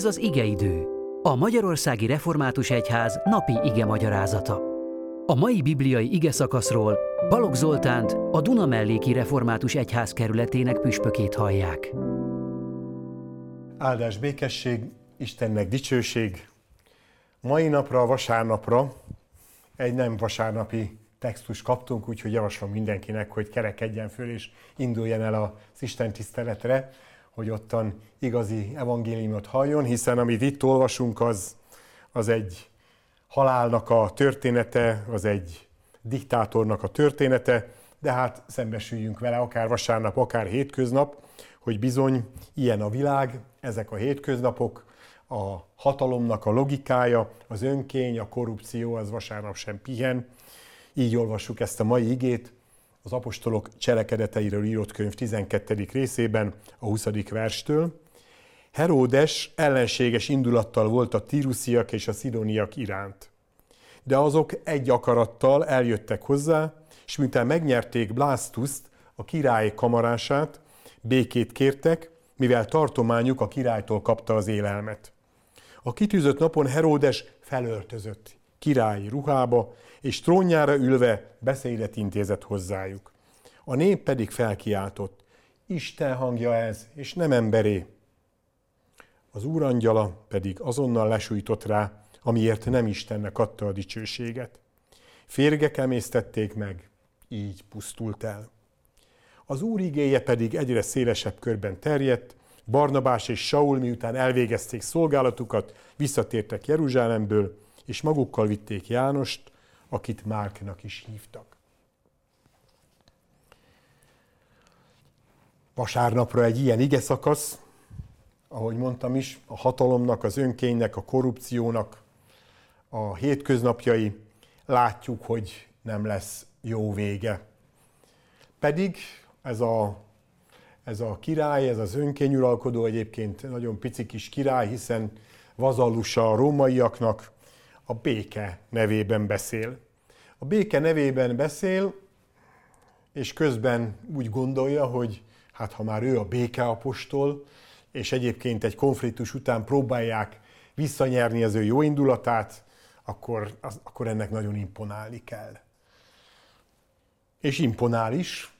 Ez az igeidő, a Magyarországi Református Egyház napi ige magyarázata. A mai bibliai ige szakaszról Balogh Zoltánt, a Dunamelléki Református Egyház kerületének püspökét hallják. Áldás békesség, Istennek dicsőség. Mai napra, vasárnapra egy nem vasárnapi textus kaptunk, úgyhogy javaslom mindenkinek, hogy kerekedjen föl és induljon el az Isten tiszteletre hogy ottan igazi evangéliumot halljon, hiszen amit itt olvasunk, az, az egy halálnak a története, az egy diktátornak a története, de hát szembesüljünk vele akár vasárnap, akár hétköznap, hogy bizony ilyen a világ, ezek a hétköznapok, a hatalomnak a logikája, az önkény, a korrupció, az vasárnap sem pihen. Így olvassuk ezt a mai igét, az apostolok cselekedeteiről írott könyv 12. részében, a 20. verstől. Heródes ellenséges indulattal volt a tírusziak és a szidoniak iránt. De azok egy akarattal eljöttek hozzá, és miután megnyerték Blastuszt, a király kamarását, békét kértek, mivel tartományuk a királytól kapta az élelmet. A kitűzött napon Heródes felöltözött királyi ruhába, és trónjára ülve beszédet intézett hozzájuk. A nép pedig felkiáltott, Isten hangja ez, és nem emberé. Az úrangyala pedig azonnal lesújtott rá, amiért nem Istennek adta a dicsőséget. Férgek emésztették meg, így pusztult el. Az úr igéje pedig egyre szélesebb körben terjedt, Barnabás és Saul miután elvégezték szolgálatukat, visszatértek Jeruzsálemből, és magukkal vitték Jánost, akit Márknak is hívtak. Vasárnapra egy ilyen ige szakasz, ahogy mondtam is, a hatalomnak, az önkénynek, a korrupciónak a hétköznapjai, látjuk, hogy nem lesz jó vége. Pedig ez a, ez a király, ez az önkényuralkodó egyébként nagyon pici kis király, hiszen vazallusa a rómaiaknak, a béke nevében beszél. A béke nevében beszél, és közben úgy gondolja, hogy hát ha már ő a békeapostol, és egyébként egy konfliktus után próbálják visszanyerni az ő jó indulatát, akkor, az, akkor ennek nagyon imponálni kell. És imponál is.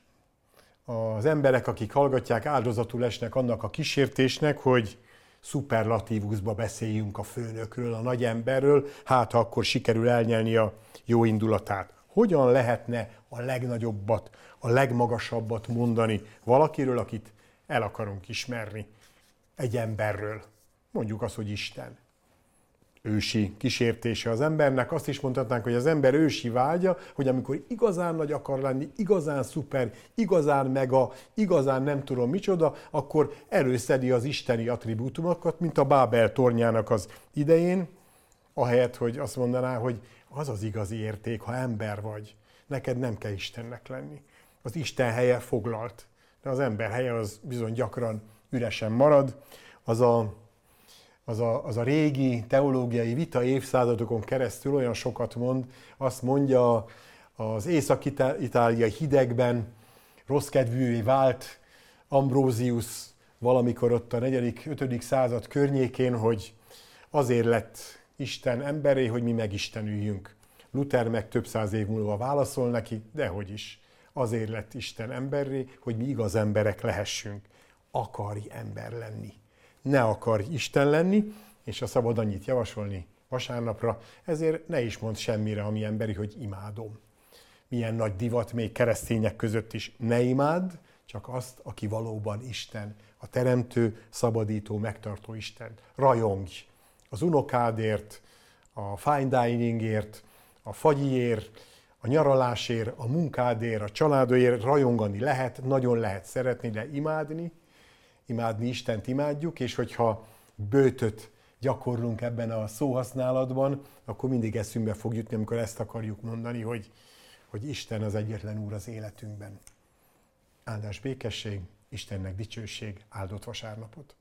Az emberek, akik hallgatják, áldozatul esnek annak a kísértésnek, hogy szuperlatívuszba beszéljünk a főnökről, a nagy emberről, hát ha akkor sikerül elnyelni a jó indulatát. Hogyan lehetne a legnagyobbat, a legmagasabbat mondani valakiről, akit el akarunk ismerni, egy emberről? Mondjuk azt, hogy Isten ősi kísértése az embernek. Azt is mondhatnánk, hogy az ember ősi vágya, hogy amikor igazán nagy akar lenni, igazán szuper, igazán mega, igazán nem tudom micsoda, akkor előszedi az isteni attribútumokat, mint a Bábel tornyának az idején, ahelyett, hogy azt mondaná, hogy az az igazi érték, ha ember vagy. Neked nem kell Istennek lenni. Az Isten helye foglalt, de az ember helye az bizony gyakran üresen marad. Az a az a, az a régi teológiai vita évszázadokon keresztül olyan sokat mond, azt mondja az észak-itáliai hidegben rossz kedvűvé vált Ambrózius valamikor ott a 4.-5. század környékén, hogy azért lett Isten emberé, hogy mi megistenüljünk. Luther meg több száz év múlva válaszol neki, dehogy is. Azért lett Isten emberré, hogy mi igaz emberek lehessünk. Akarj ember lenni ne akar Isten lenni, és a szabad annyit javasolni vasárnapra, ezért ne is mond semmire, ami emberi, hogy imádom. Milyen nagy divat még keresztények között is. Ne imád, csak azt, aki valóban Isten, a teremtő, szabadító, megtartó Isten. Rajongj az unokádért, a fine diningért, a fagyiért, a nyaralásért, a munkádért, a családért rajongani lehet, nagyon lehet szeretni, de imádni imádni Istent imádjuk, és hogyha bőtöt gyakorlunk ebben a szóhasználatban, akkor mindig eszünkbe fog jutni, amikor ezt akarjuk mondani, hogy, hogy Isten az egyetlen Úr az életünkben. Áldás békesség, Istennek dicsőség, áldott vasárnapot!